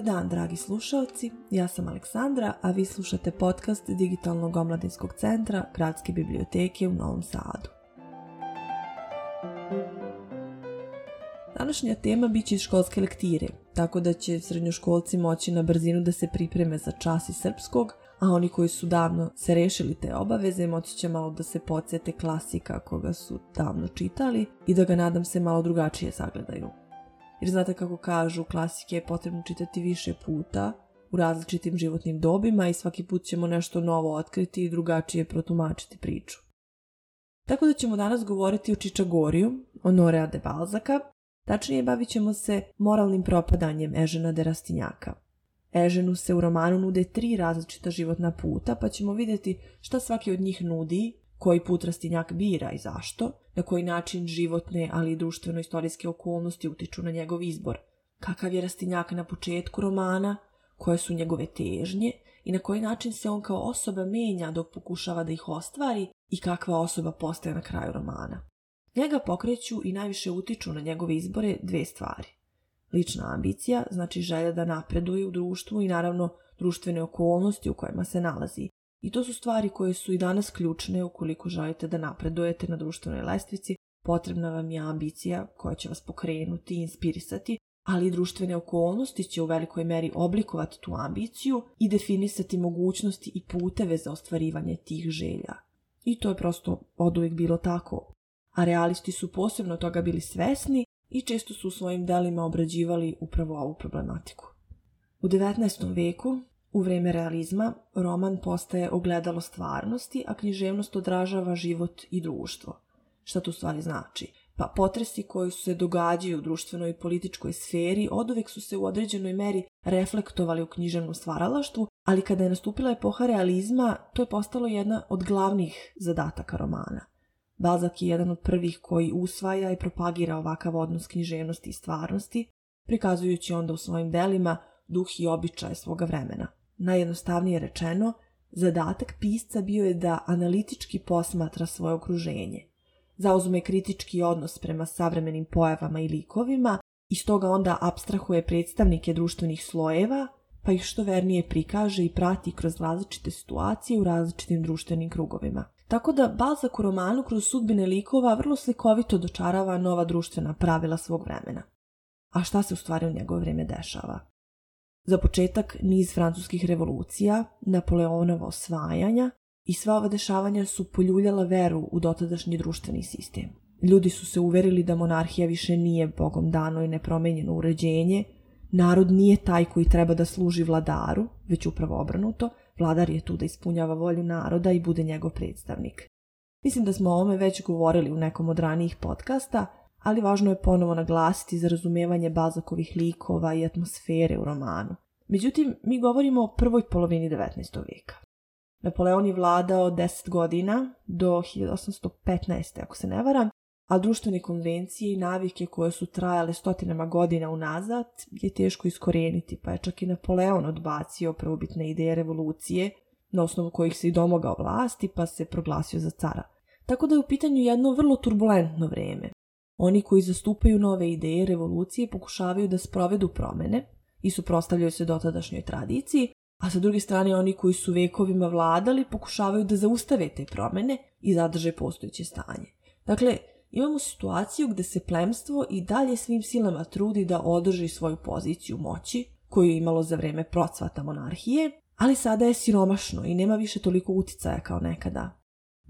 Dobar dan, dragi slušalci. Ja sam Aleksandra, a vi slušate podcast Digitalnog omladinskog centra Gradske biblioteke u Novom Sadu. Današnja tema bit će školske lektire, tako da će srednjoškolci moći na brzinu da se pripreme za čas i srpskog, a oni koji su davno se rešili te obaveze moći će malo da se podsjete klasika koga su davno čitali i da ga nadam se malo drugačije sagledaju jer znate kako kažu, klasike je potrebno čitati više puta u različitim životnim dobima i svaki put ćemo nešto novo otkriti i drugačije protumačiti priču. Tako da ćemo danas govoriti o Čičagoriju, o Norea de Balzaka, tačnije bavit ćemo se moralnim propadanjem Ežena de Rastinjaka. Eženu se u romanu nude tri različita životna puta, pa ćemo vidjeti šta svaki od njih nudi, koji put Rastinjak bira i zašto, na koji način životne, ali i društveno-istorijske okolnosti utiču na njegov izbor, kakav je rastinjak na početku romana, koje su njegove težnje i na koji način se on kao osoba menja dok pokušava da ih ostvari i kakva osoba postaje na kraju romana. Njega pokreću i najviše utiču na njegove izbore dve stvari. Lična ambicija, znači želja da napreduje u društvu i naravno društvene okolnosti u kojima se nalazi, i to su stvari koje su i danas ključne ukoliko želite da napredujete na društvenoj lestvici. Potrebna vam je ambicija koja će vas pokrenuti i inspirisati, ali i društvene okolnosti će u velikoj meri oblikovati tu ambiciju i definisati mogućnosti i puteve za ostvarivanje tih želja. I to je prosto od uvijek bilo tako. A realisti su posebno toga bili svesni i često su u svojim delima obrađivali upravo ovu problematiku. U 19. veku u vrijeme realizma roman postaje ogledalo stvarnosti, a književnost odražava život i društvo. Šta to stvari znači? Pa potresi koji su se događaju u društvenoj i političkoj sferi oduvijek su se u određenoj meri reflektovali u književnom stvaralaštvu, ali kada je nastupila epoha realizma, to je postalo jedna od glavnih zadataka romana. Balzak je jedan od prvih koji usvaja i propagira ovakav odnos književnosti i stvarnosti, prikazujući onda u svojim delima duh i običaje svoga vremena. Najjednostavnije rečeno, zadatak pisca bio je da analitički posmatra svoje okruženje, zauzme kritički odnos prema savremenim pojavama i likovima i stoga onda abstrahuje predstavnike društvenih slojeva, pa ih što vernije prikaže i prati kroz različite situacije u različitim društvenim krugovima. Tako da Balzak u romanu kroz sudbine likova vrlo slikovito dočarava nova društvena pravila svog vremena. A šta se u stvari u njegovo vrijeme dešava? Za početak niz francuskih revolucija, Napoleonova osvajanja i sva ova dešavanja su poljuljala veru u dotadašnji društveni sistem. Ljudi su se uverili da monarhija više nije bogom dano i nepromenjeno uređenje, narod nije taj koji treba da služi vladaru, već upravo obrnuto, vladar je tu da ispunjava volju naroda i bude njegov predstavnik. Mislim da smo o ovome već govorili u nekom od ranijih podcasta, ali važno je ponovo naglasiti za razumijevanje bazakovih likova i atmosfere u romanu. Međutim, mi govorimo o prvoj polovini 19. vijeka. Napoleon je vladao 10 godina do 1815. ako se ne varam, a društvene konvencije i navike koje su trajale stotinama godina unazad je teško iskorijeniti, pa je čak i Napoleon odbacio prvobitne ideje revolucije na osnovu kojih se i domogao vlasti pa se proglasio za cara. Tako da je u pitanju jedno vrlo turbulentno vrijeme. Oni koji zastupaju nove ideje revolucije pokušavaju da sprovedu promene i suprostavljaju se dotadašnjoj tradiciji, a sa druge strane oni koji su vekovima vladali pokušavaju da zaustave te promene i zadrže postojeće stanje. Dakle, imamo situaciju gde se plemstvo i dalje svim silama trudi da održi svoju poziciju moći koju je imalo za vreme procvata monarhije, ali sada je siromašno i nema više toliko uticaja kao nekada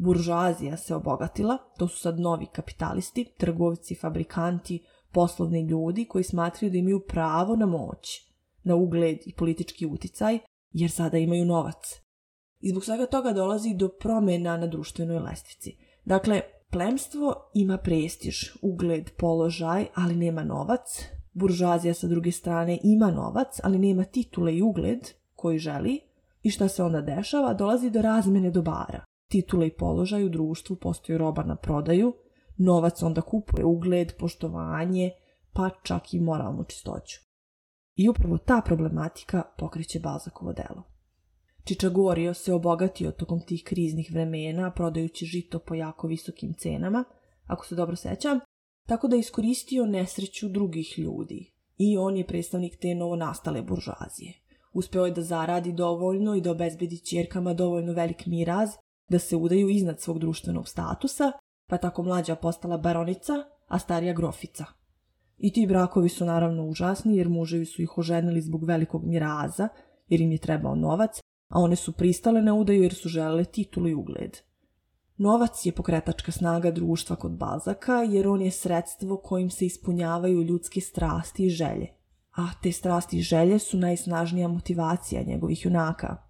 buržoazija se obogatila, to su sad novi kapitalisti, trgovci, fabrikanti, poslovni ljudi koji smatraju da imaju pravo na moć, na ugled i politički uticaj, jer sada imaju novac. I zbog svega toga dolazi do promjena na društvenoj lestvici. Dakle, plemstvo ima prestiž, ugled, položaj, ali nema novac. Buržoazija sa druge strane ima novac, ali nema titule i ugled koji želi. I šta se onda dešava? Dolazi do razmene dobara titule i položaj u društvu postoji roba na prodaju, novac onda kupuje ugled, poštovanje, pa čak i moralnu čistoću. I upravo ta problematika pokreće Balzakovo delo. Čičagorio se obogatio tokom tih kriznih vremena, prodajući žito po jako visokim cenama, ako se dobro sećam, tako da je iskoristio nesreću drugih ljudi. I on je predstavnik te novonastale buržuazije. Uspeo je da zaradi dovoljno i da obezbedi čerkama dovoljno velik miraz da se udaju iznad svog društvenog statusa, pa tako mlađa postala baronica, a starija grofica. I ti brakovi su naravno užasni jer muževi su ih oženili zbog velikog miraza, jer im je trebao novac, a one su pristale na udaju jer su želele titul i ugled. Novac je pokretačka snaga društva kod Balzaka jer on je sredstvo kojim se ispunjavaju ljudske strasti i želje. A te strasti i želje su najsnažnija motivacija njegovih junaka.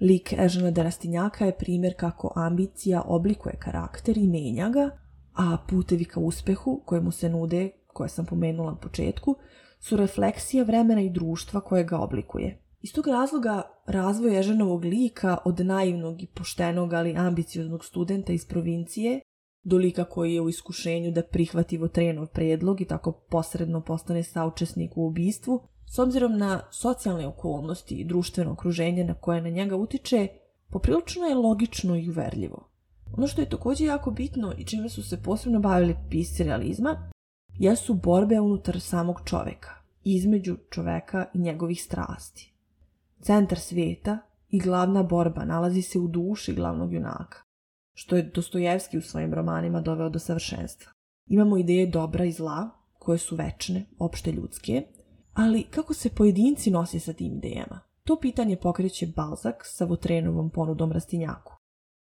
Lik Ežena Darastinjaka je primjer kako ambicija oblikuje karakter i menja ga, a putevi ka uspehu koje mu se nude, koje sam pomenula na početku, su refleksija vremena i društva koje ga oblikuje. Iz tog razloga razvoj Eženovog lika od naivnog i poštenog ali ambicioznog studenta iz provincije do lika koji je u iskušenju da prihvati Votrenov predlog i tako posredno postane saučesnik u ubistvu, s obzirom na socijalne okolnosti i društveno okruženje na koje na njega utiče, poprilično je logično i uverljivo. Ono što je također jako bitno i čime su se posebno bavili pisci realizma, jesu borbe unutar samog čoveka, između čoveka i njegovih strasti. Centar svijeta i glavna borba nalazi se u duši glavnog junaka, što je Dostojevski u svojim romanima doveo do savršenstva. Imamo ideje dobra i zla, koje su večne, opšte ljudske, ali kako se pojedinci nose sa tim idejama? To pitanje pokreće Balzak sa Votrenovom ponudom Rastinjaku.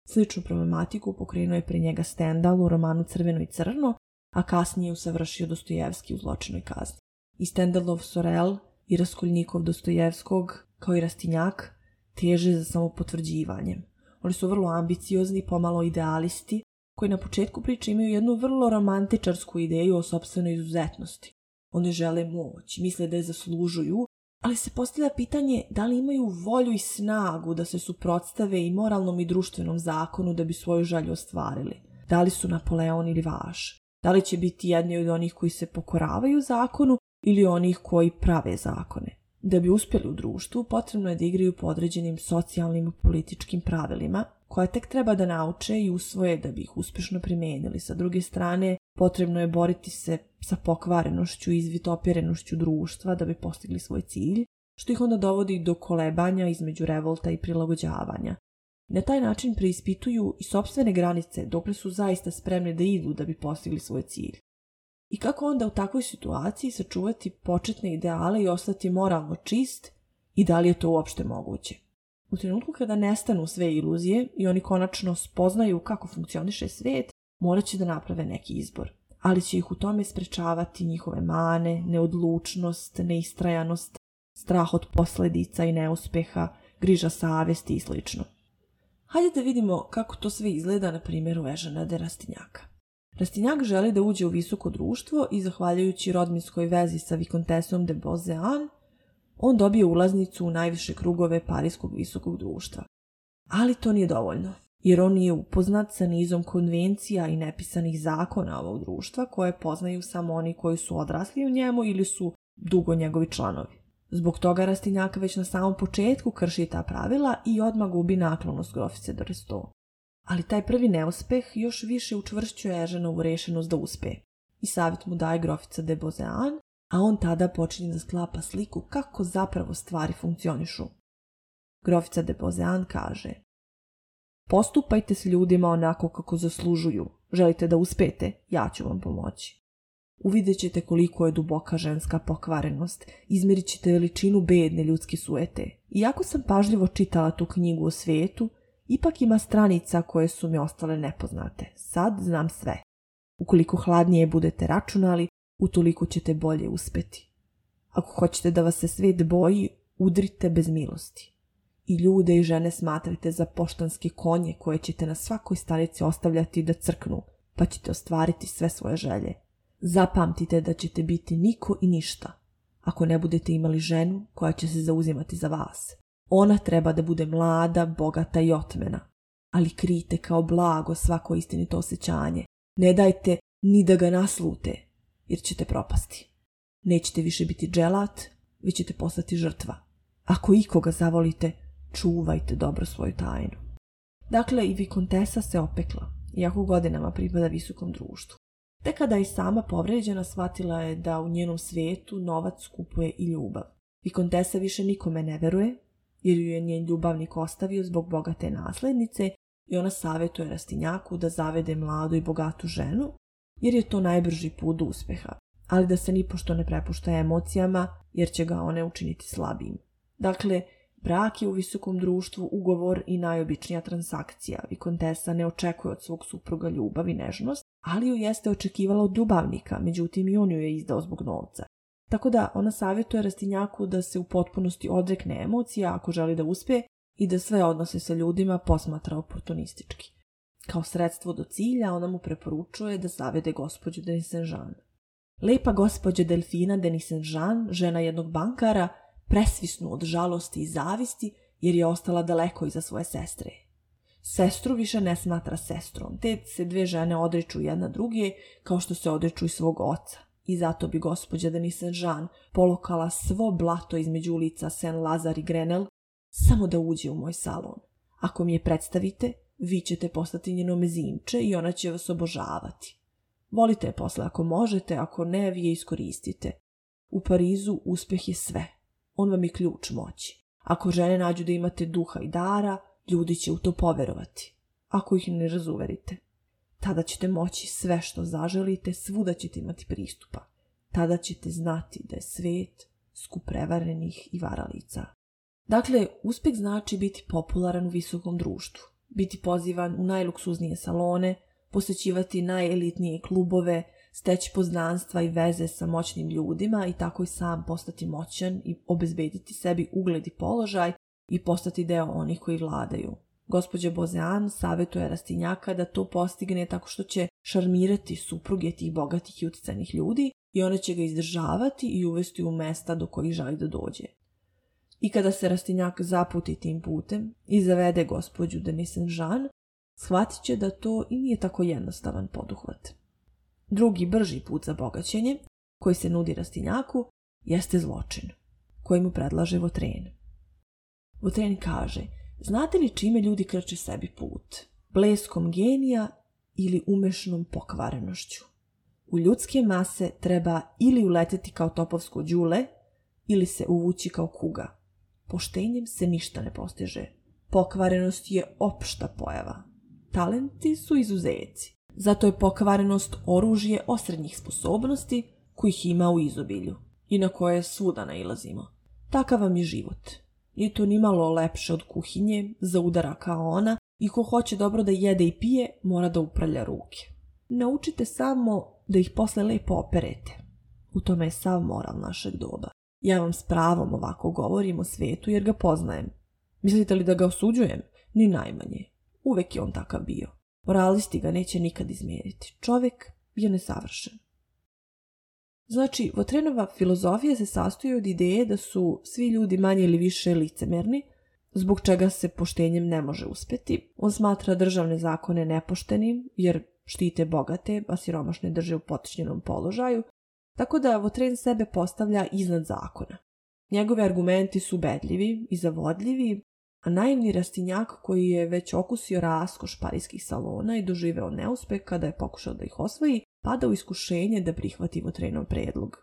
Sličnu problematiku pokrenuo je pre njega Stendal u romanu Crveno i crno, a kasnije usavršio Dostojevski u zločinoj kazni. I Stendalov Sorel i Raskoljnikov Dostojevskog, kao i Rastinjak, teže za samopotvrđivanjem. Oni su vrlo ambiciozni, pomalo idealisti, koji na početku priče imaju jednu vrlo romantičarsku ideju o sobstvenoj izuzetnosti. One žele moć, misle da je zaslužuju, ali se postavlja pitanje da li imaju volju i snagu da se suprotstave i moralnom i društvenom zakonu da bi svoju želju ostvarili. Da li su Napoleon ili Vaš? Da li će biti jedni od onih koji se pokoravaju zakonu ili onih koji prave zakone? Da bi uspjeli u društvu, potrebno je da igraju po određenim socijalnim i političkim pravilima, koja tek treba da nauče i usvoje da bi ih uspješno primijenili. Sa druge strane, potrebno je boriti se sa pokvarenošću i izvitopirenošću društva da bi postigli svoj cilj, što ih onda dovodi do kolebanja između revolta i prilagođavanja. Na taj način preispituju i sobstvene granice dokle su zaista spremne da idu da bi postigli svoj cilj. I kako onda u takvoj situaciji sačuvati početne ideale i ostati moralno čist i da li je to uopšte moguće? U trenutku kada nestanu sve iluzije i oni konačno spoznaju kako funkcioniše svet, morat će da naprave neki izbor, ali će ih u tome sprečavati njihove mane, neodlučnost, neistrajanost, strah od posljedica i neuspeha, griža savesti i sl. Hajde da vidimo kako to sve izgleda na primjeru de Rastinjaka. Rastinjak želi da uđe u visoko društvo i zahvaljujući rodminskoj vezi sa vikontesom de Bozean, on dobije ulaznicu u najviše krugove parijskog visokog društva. Ali to nije dovoljno jer on je upoznat sa nizom konvencija i nepisanih zakona ovog društva koje poznaju samo oni koji su odrasli u njemu ili su dugo njegovi članovi. Zbog toga Rastinjaka već na samom početku krši ta pravila i odmah gubi naklonost grofice do resto. Ali taj prvi neuspeh još više učvršćuje Eženovu rešenost da uspe. I savjet mu daje grofica de Bozean, a on tada počinje da sklapa sliku kako zapravo stvari funkcionišu. Grofica de Bozean kaže Postupajte s ljudima onako kako zaslužuju. Želite da uspete? Ja ću vam pomoći. Uvidjet ćete koliko je duboka ženska pokvarenost. Izmerit ćete veličinu bedne ljudske suete. Iako sam pažljivo čitala tu knjigu o svijetu, ipak ima stranica koje su mi ostale nepoznate. Sad znam sve. Ukoliko hladnije budete računali, utoliko ćete bolje uspeti. Ako hoćete da vas se svijet boji, udrite bez milosti i ljude i žene smatrate za poštanske konje koje ćete na svakoj stanici ostavljati da crknu, pa ćete ostvariti sve svoje želje. Zapamtite da ćete biti niko i ništa, ako ne budete imali ženu koja će se zauzimati za vas. Ona treba da bude mlada, bogata i otmena, ali krite kao blago svako istinito osjećanje. Ne dajte ni da ga naslute, jer ćete propasti. Nećete više biti dželat, vi ćete postati žrtva. Ako ikoga zavolite, čuvajte dobro svoju tajnu. Dakle, i Vikontesa se opekla, iako godinama pripada visokom društvu. Te kada je sama povređena, shvatila je da u njenom svijetu novac kupuje i ljubav. Vikontesa više nikome ne veruje, jer ju je njen ljubavnik ostavio zbog bogate naslednice i ona savjetuje Rastinjaku da zavede mladu i bogatu ženu, jer je to najbrži put uspeha, ali da se nipošto ne prepušta emocijama, jer će ga one učiniti slabim. Dakle, Brak je u visokom društvu ugovor i najobičnija transakcija. Vikontesa ne očekuje od svog supruga ljubav i nežnost, ali ju jeste očekivala od dubavnika, međutim i on ju je izdao zbog novca. Tako da ona savjetuje Rastinjaku da se u potpunosti odrekne emocija ako želi da uspije i da sve odnose sa ljudima posmatra oportunistički. Kao sredstvo do cilja ona mu preporučuje da zavede gospođu Denisenžan. Lepa gospođa Delfina Denisenžan, žena jednog bankara, presvisnu od žalosti i zavisti jer je ostala daleko iza svoje sestre. Sestru više ne smatra sestrom, te se dve žene odriču jedna druge kao što se odriču i svog oca. I zato bi gospođa Denis jean polokala svo blato između ulica sen lazar i Grenel samo da uđe u moj salon. Ako mi je predstavite, vi ćete postati njeno mezimče i ona će vas obožavati. Volite je posle ako možete, ako ne, vi je iskoristite. U Parizu uspjeh je sve, on vam je ključ moći. Ako žene nađu da imate duha i dara, ljudi će u to poverovati. Ako ih ne razuverite. Tada ćete moći sve što zaželite, svuda ćete imati pristupa. Tada ćete znati da je svet skup prevarenih i varalica. Dakle, uspjeh znači biti popularan u visokom društvu, biti pozivan u najluksuznije salone, posjećivati najelitnije klubove, steći poznanstva i veze sa moćnim ljudima i tako i sam postati moćan i obezbediti sebi ugled i položaj i postati deo onih koji vladaju. Gospođa Bozean savjetuje Rastinjaka da to postigne tako što će šarmirati supruge tih bogatih i utjecajnih ljudi i one će ga izdržavati i uvesti u mesta do kojih želi da dođe. I kada se Rastinjak zaputi tim putem i zavede gospođu Denisen žan, shvatit će da to i nije tako jednostavan poduhvat. Drugi brži put za bogaćenje, koji se nudi rastinjaku, jeste zločin, koji mu predlaže Votren. Votren kaže, znate li čime ljudi krče sebi put? Bleskom genija ili umešnom pokvarenošću? U ljudske mase treba ili uleteti kao topovsko đule ili se uvući kao kuga. Poštenjem se ništa ne postiže. Pokvarenost je opšta pojava. Talenti su izuzeci. Zato je pokvarenost oružje osrednjih sposobnosti kojih ima u izobilju i na koje svuda nailazimo. Takav vam je život. Nije to ni malo lepše od kuhinje, zaudara kao ona i ko hoće dobro da jede i pije, mora da upralja ruke. Naučite samo da ih posle lepo operete. U tome je sav moral našeg doba. Ja vam s pravom ovako govorim o svetu jer ga poznajem. Mislite li da ga osuđujem? Ni najmanje. Uvek je on takav bio. Moralisti ga neće nikad izmjeriti. Čovjek je nesavršen. Znači, Votrenova filozofija se sastoji od ideje da su svi ljudi manje ili više licemerni, zbog čega se poštenjem ne može uspjeti. On smatra državne zakone nepoštenim, jer štite bogate, a siromašne drže u potičnjenom položaju, tako da Votren sebe postavlja iznad zakona. Njegovi argumenti su bedljivi i zavodljivi, a naivni rastinjak koji je već okusio raskoš parijskih salona i doživeo neuspeh kada je pokušao da ih osvoji, pada u iskušenje da prihvati Votrenov predlog.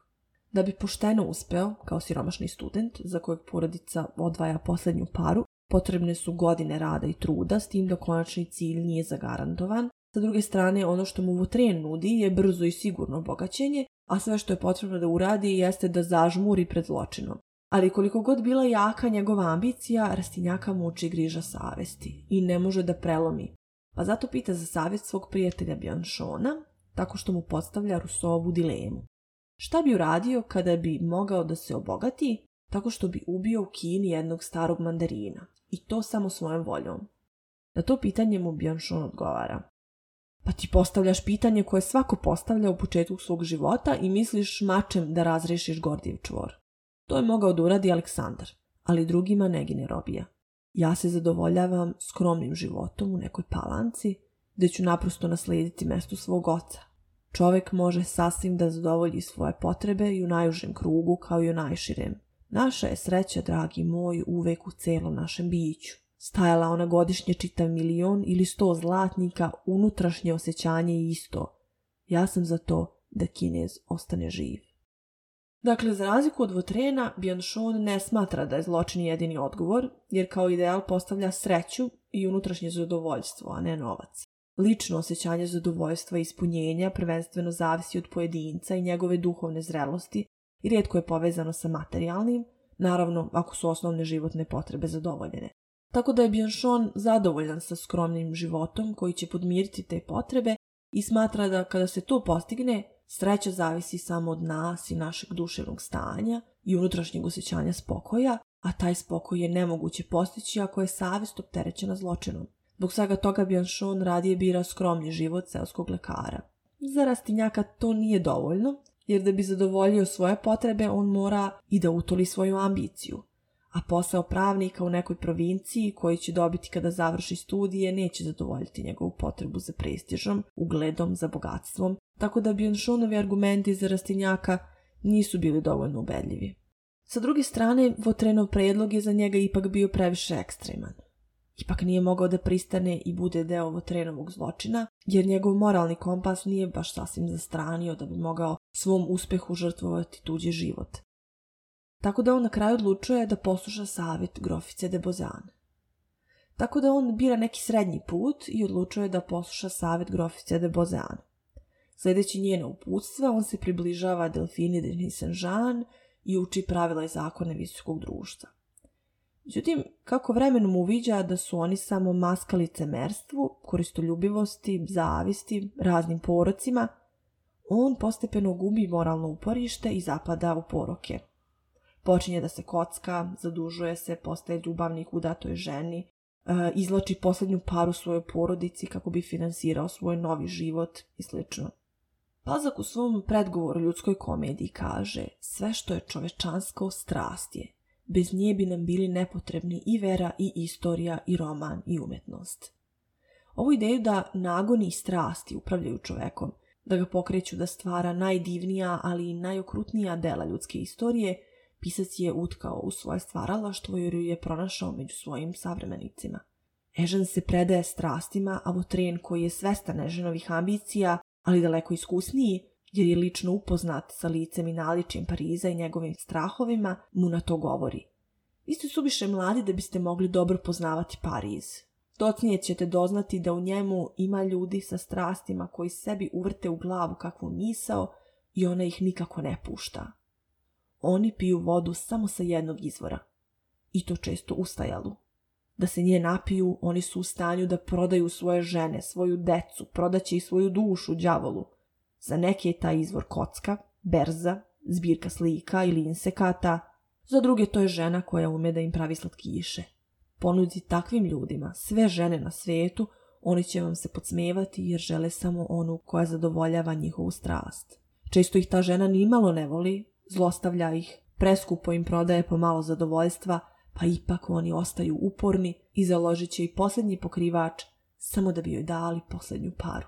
Da bi pošteno uspeo, kao siromašni student, za kojeg porodica odvaja posljednju paru, potrebne su godine rada i truda, s tim da konačni cilj nije zagarantovan. Sa druge strane, ono što mu Votren nudi je brzo i sigurno bogaćenje, a sve što je potrebno da uradi jeste da zažmuri pred zločinom. Ali koliko god bila jaka njegova ambicija, Rastinjaka muči griža savesti i ne može da prelomi. Pa zato pita za savjet svog prijatelja Bjanšona, tako što mu postavlja Rusovu dilemu. Šta bi uradio kada bi mogao da se obogati tako što bi ubio u Kini jednog starog mandarina? I to samo svojom voljom. Na to pitanje mu Bjanšon odgovara. Pa ti postavljaš pitanje koje svako postavlja u početku svog života i misliš mačem da razrešiš gordiv čvor. To je mogao da uradi Aleksandar, ali drugima ne gine robija. Ja se zadovoljavam skromnim životom u nekoj palanci, gdje ću naprosto naslijediti mesto svog oca. Čovjek može sasvim da zadovolji svoje potrebe i u najužem krugu kao i u najširem. Naša je sreća, dragi moj, uvek u celom našem biću. Stajala ona godišnje čitav milion ili sto zlatnika, unutrašnje osjećanje isto. Ja sam za to da Kinez ostane živ. Dakle, za razliku od Votrena, Bianchon ne smatra da je zločin jedini odgovor, jer kao ideal postavlja sreću i unutrašnje zadovoljstvo, a ne novac. Lično osjećanje zadovoljstva i ispunjenja prvenstveno zavisi od pojedinca i njegove duhovne zrelosti i rijetko je povezano sa materijalnim, naravno ako su osnovne životne potrebe zadovoljene. Tako da je Bianchon zadovoljan sa skromnim životom koji će podmiriti te potrebe i smatra da kada se to postigne, Sreća zavisi samo od nas i našeg duševnog stanja i unutrašnjeg osjećanja spokoja, a taj spokoj je nemoguće postići ako je savjest opterećena zločinom. Zbog svega toga Bianchon radije bira skromni život selskog lekara. Za rastinjaka to nije dovoljno, jer da bi zadovoljio svoje potrebe, on mora i da utoli svoju ambiciju a posao pravnika u nekoj provinciji koji će dobiti kada završi studije neće zadovoljiti njegovu potrebu za prestižom, ugledom, za bogatstvom, tako da Bionšonovi argumenti za Rastinjaka nisu bili dovoljno ubedljivi. Sa druge strane, Votrenov predlog je za njega ipak bio previše ekstreman. Ipak nije mogao da pristane i bude deo Votrenovog zločina, jer njegov moralni kompas nije baš sasvim zastranio da bi mogao svom uspehu žrtvovati tuđi život. Tako da on na kraju odlučuje da posluša savjet grofice de Bozane. Tako da on bira neki srednji put i odlučuje da posluša savjet grofice de Bozane. Sljedeći njeno uputstva, on se približava Delfini de i uči pravila i zakone visokog društva. Međutim, kako vremenom uviđa da su oni samo maska licemerstvu, koristoljubivosti, zavisti, raznim porocima, on postepeno gubi moralno uporište i zapada u poroke – počinje da se kocka, zadužuje se, postaje u datoj ženi, e, izloči posljednju paru svojoj porodici kako bi finansirao svoj novi život i sl. Pazak u svom predgovoru ljudskoj komediji kaže sve što je čovečansko strast je. Bez nje bi nam bili nepotrebni i vera, i istorija, i roman, i umetnost. Ovu ideju da nagoni i strasti upravljaju čovekom, da ga pokreću da stvara najdivnija, ali i najokrutnija dela ljudske istorije, pisac je utkao u svoje stvaralaštvo jer ju je pronašao među svojim savremenicima. Ežen se predaje strastima, a Votren koji je svestan Eženovih ambicija, ali daleko iskusniji, jer je lično upoznat sa licem i naličjem Pariza i njegovim strahovima, mu na to govori. Vi ste suviše mladi da biste mogli dobro poznavati Pariz. Docnije ćete doznati da u njemu ima ljudi sa strastima koji sebi uvrte u glavu kakvu misao i ona ih nikako ne pušta. Oni piju vodu samo sa jednog izvora. I to često ustajalu. Da se nje napiju, oni su u stanju da prodaju svoje žene, svoju decu, prodaće i svoju dušu đavolu. Za neke je taj izvor kocka, berza, zbirka slika ili insekata. Za druge to je žena koja ume da im pravi iše. Ponudi takvim ljudima sve žene na svijetu, oni će vam se podsmevati jer žele samo onu koja zadovoljava njihovu strast. Često ih ta žena nimalo ne voli, zlostavlja ih, preskupo im prodaje po malo zadovoljstva, pa ipak oni ostaju uporni i založit će i posljednji pokrivač samo da bi joj dali posljednju paru.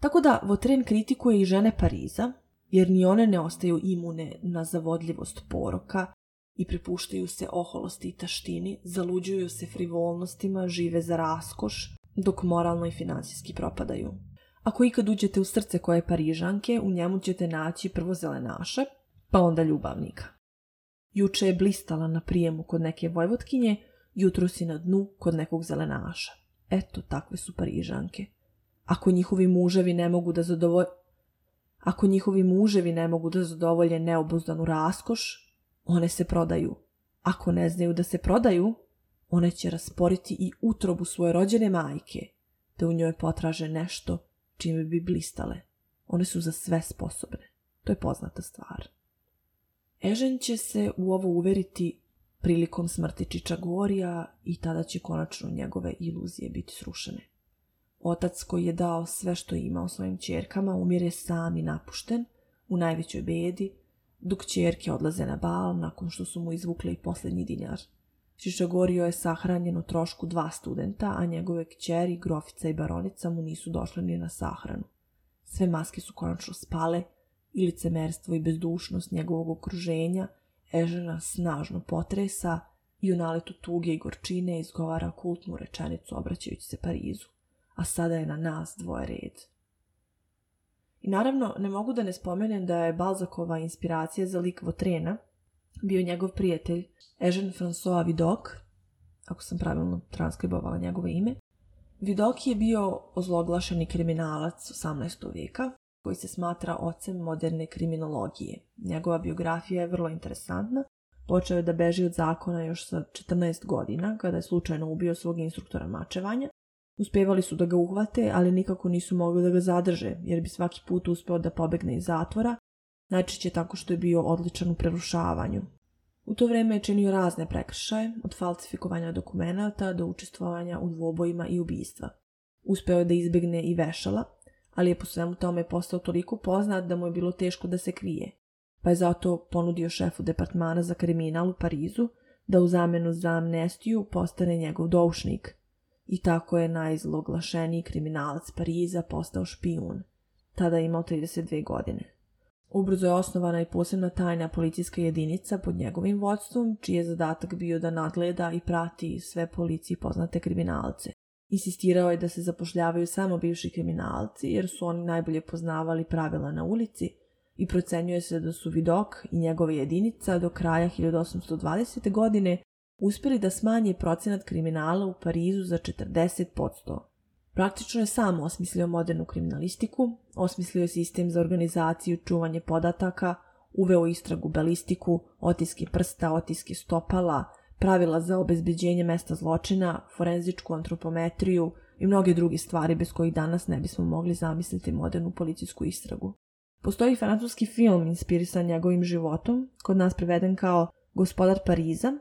Tako da Votren kritikuje i žene Pariza, jer ni one ne ostaju imune na zavodljivost poroka i prepuštaju se oholosti i taštini, zaluđuju se frivolnostima, žive za raskoš, dok moralno i financijski propadaju. Ako ikad uđete u srce koje Parižanke, u njemu ćete naći prvo zelenaše, pa onda ljubavnika. Juče je blistala na prijemu kod neke vojvotkinje, jutro si na dnu kod nekog zelenaša. Eto, takve su parižanke. Ako njihovi muževi ne mogu da zadovolje... Ako njihovi muževi ne mogu da zadovolje neobuzdanu raskoš, one se prodaju. Ako ne znaju da se prodaju, one će rasporiti i utrobu svoje rođene majke, da u njoj potraže nešto čime bi blistale. One su za sve sposobne. To je poznata stvar. Ežen će se u ovo uveriti prilikom smrti Čičagorija i tada će konačno njegove iluzije biti srušene. Otac koji je dao sve što je imao svojim čerkama umire sam i napušten, u najvećoj bedi, dok čerke odlaze na bal nakon što su mu izvukle i posljednji dinjar. Čičagorio je sahranjen u trošku dva studenta, a njegove kćeri, grofica i baronica mu nisu došle ni na sahranu. Sve maske su konačno spale, i i bezdušnost njegovog okruženja Ežena snažno potresa i u naletu tuge i gorčine izgovara kultnu rečenicu obraćajući se Parizu. A sada je na nas dvoje red. I naravno, ne mogu da ne spomenem da je Balzakova inspiracija za lik Votrena bio njegov prijatelj Ežen François Vidok, ako sam pravilno transkribovala njegovo ime. Vidok je bio ozloglašeni kriminalac 18. vijeka koji se smatra ocem moderne kriminologije. Njegova biografija je vrlo interesantna. Počeo je da beži od zakona još sa 14 godina, kada je slučajno ubio svog instruktora mačevanja. Uspevali su da ga uhvate, ali nikako nisu mogli da ga zadrže, jer bi svaki put uspeo da pobegne iz zatvora, najčešće tako što je bio odličan u prerušavanju. U to vrijeme je činio razne prekršaje, od falsifikovanja dokumenata do učestvovanja u dvobojima i ubijstva. Uspeo je da izbjegne i vešala, ali je po svemu tome postao toliko poznat da mu je bilo teško da se krije, pa je zato ponudio šefu departmana za kriminal u Parizu da u zamenu za amnestiju postane njegov doušnik. I tako je najzloglašeniji kriminalac Pariza postao špijun. Tada je imao 32 godine. Ubrzo je osnovana i posebna tajna policijska jedinica pod njegovim vodstvom, čiji je zadatak bio da nadgleda i prati sve policiji poznate kriminalce. Insistirao je da se zapošljavaju samo bivši kriminalci jer su oni najbolje poznavali pravila na ulici i procenjuje se da su Vidok i njegova jedinica do kraja 1820. godine uspjeli da smanje procenat kriminala u Parizu za 40%. Praktično je sam osmislio modernu kriminalistiku, osmislio je sistem za organizaciju čuvanje podataka, uveo istragu balistiku, otiske prsta, otiske stopala – pravila za obezbeđenje mesta zločina, forenzičku antropometriju i mnoge druge stvari bez kojih danas ne bismo mogli zamisliti modernu policijsku istragu. Postoji francuski film inspirisan njegovim životom, kod nas preveden kao Gospodar Pariza,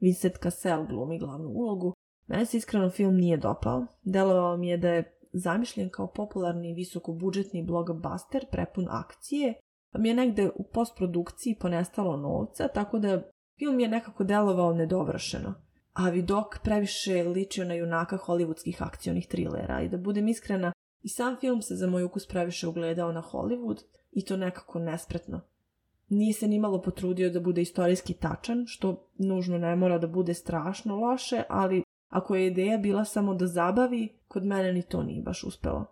Vincent Cassel glumi glavnu ulogu. Mene se iskreno film nije dopao, Delovalo mi je da je zamišljen kao popularni visokobudžetni blockbuster prepun akcije, pa mi je negde u postprodukciji ponestalo novca, tako da Film je nekako delovao nedovršeno, a Vidok previše ličio na junaka hollywoodskih akcionih trilera i da budem iskrena, i sam film se za moj ukus previše ugledao na Hollywood i to nekako nespretno. Nije se nimalo potrudio da bude istorijski tačan, što nužno ne mora da bude strašno loše, ali ako je ideja bila samo da zabavi, kod mene ni to nije baš uspelo.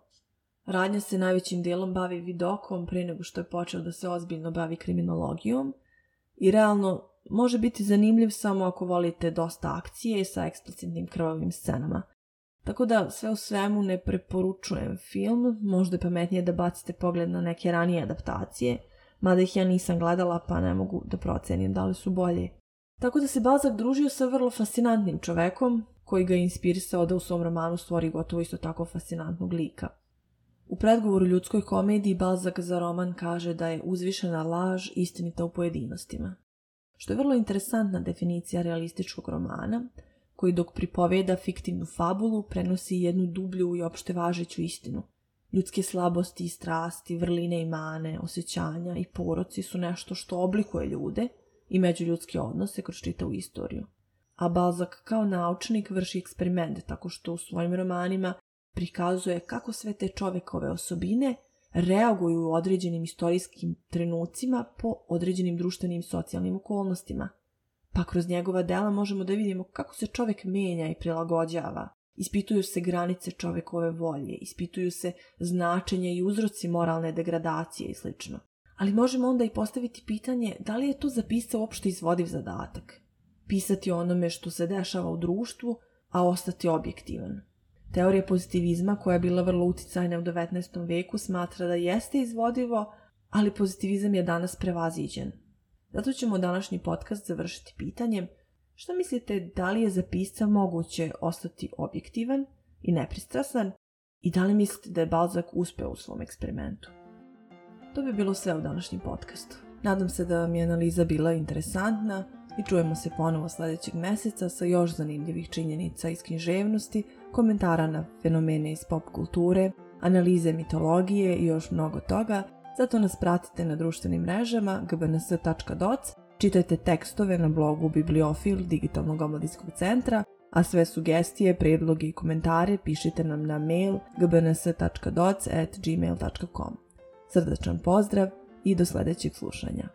Radnja se najvećim delom bavi vidokom pre nego što je počeo da se ozbiljno bavi kriminologijom i realno može biti zanimljiv samo ako volite dosta akcije sa eksplicitnim krvavim scenama. Tako da sve u svemu ne preporučujem film, možda je pametnije da bacite pogled na neke ranije adaptacije, mada ih ja nisam gledala pa ne mogu da procenim da li su bolje. Tako da se Balzak družio sa vrlo fascinantnim čovekom, koji ga je inspirisao da u svom romanu stvori gotovo isto tako fascinantnog lika. U predgovoru ljudskoj komediji Balzak za roman kaže da je uzvišena laž istinita u pojedinostima što je vrlo interesantna definicija realističkog romana, koji dok pripoveda fiktivnu fabulu prenosi jednu dublju i opšte važeću istinu. Ljudske slabosti i strasti, vrline i mane, osjećanja i poroci su nešto što oblikuje ljude i međuljudske odnose kroz u istoriju. A Balzak kao naučnik vrši eksperiment tako što u svojim romanima prikazuje kako sve te čovekove osobine reaguju u određenim istorijskim trenucima po određenim društvenim socijalnim okolnostima. Pa kroz njegova dela možemo da vidimo kako se čovjek menja i prilagođava. Ispituju se granice čovjekove volje, ispituju se značenje i uzroci moralne degradacije i sl. Ali možemo onda i postaviti pitanje da li je to za pisa izvodiv zadatak. Pisati onome što se dešava u društvu, a ostati objektivan. Teorija pozitivizma, koja je bila vrlo uticajna u 19. veku, smatra da jeste izvodivo, ali pozitivizam je danas prevaziđen. Zato ćemo današnji podcast završiti pitanjem što mislite da li je za pisca moguće ostati objektivan i nepristrasan i da li mislite da je Balzak uspeo u svom eksperimentu? To bi bilo sve u današnjem podcastu. Nadam se da vam je analiza bila interesantna i čujemo se ponovo sljedećeg mjeseca sa još zanimljivih činjenica iz književnosti, komentara na fenomene iz pop kulture, analize mitologije i još mnogo toga, zato nas pratite na društvenim mrežama gbns.doc, čitajte tekstove na blogu Bibliofil Digitalnog omladinskog centra, a sve sugestije, predloge i komentare pišite nam na mail gbns.doc.gmail.com. Srdačan pozdrav i do sljedećeg slušanja.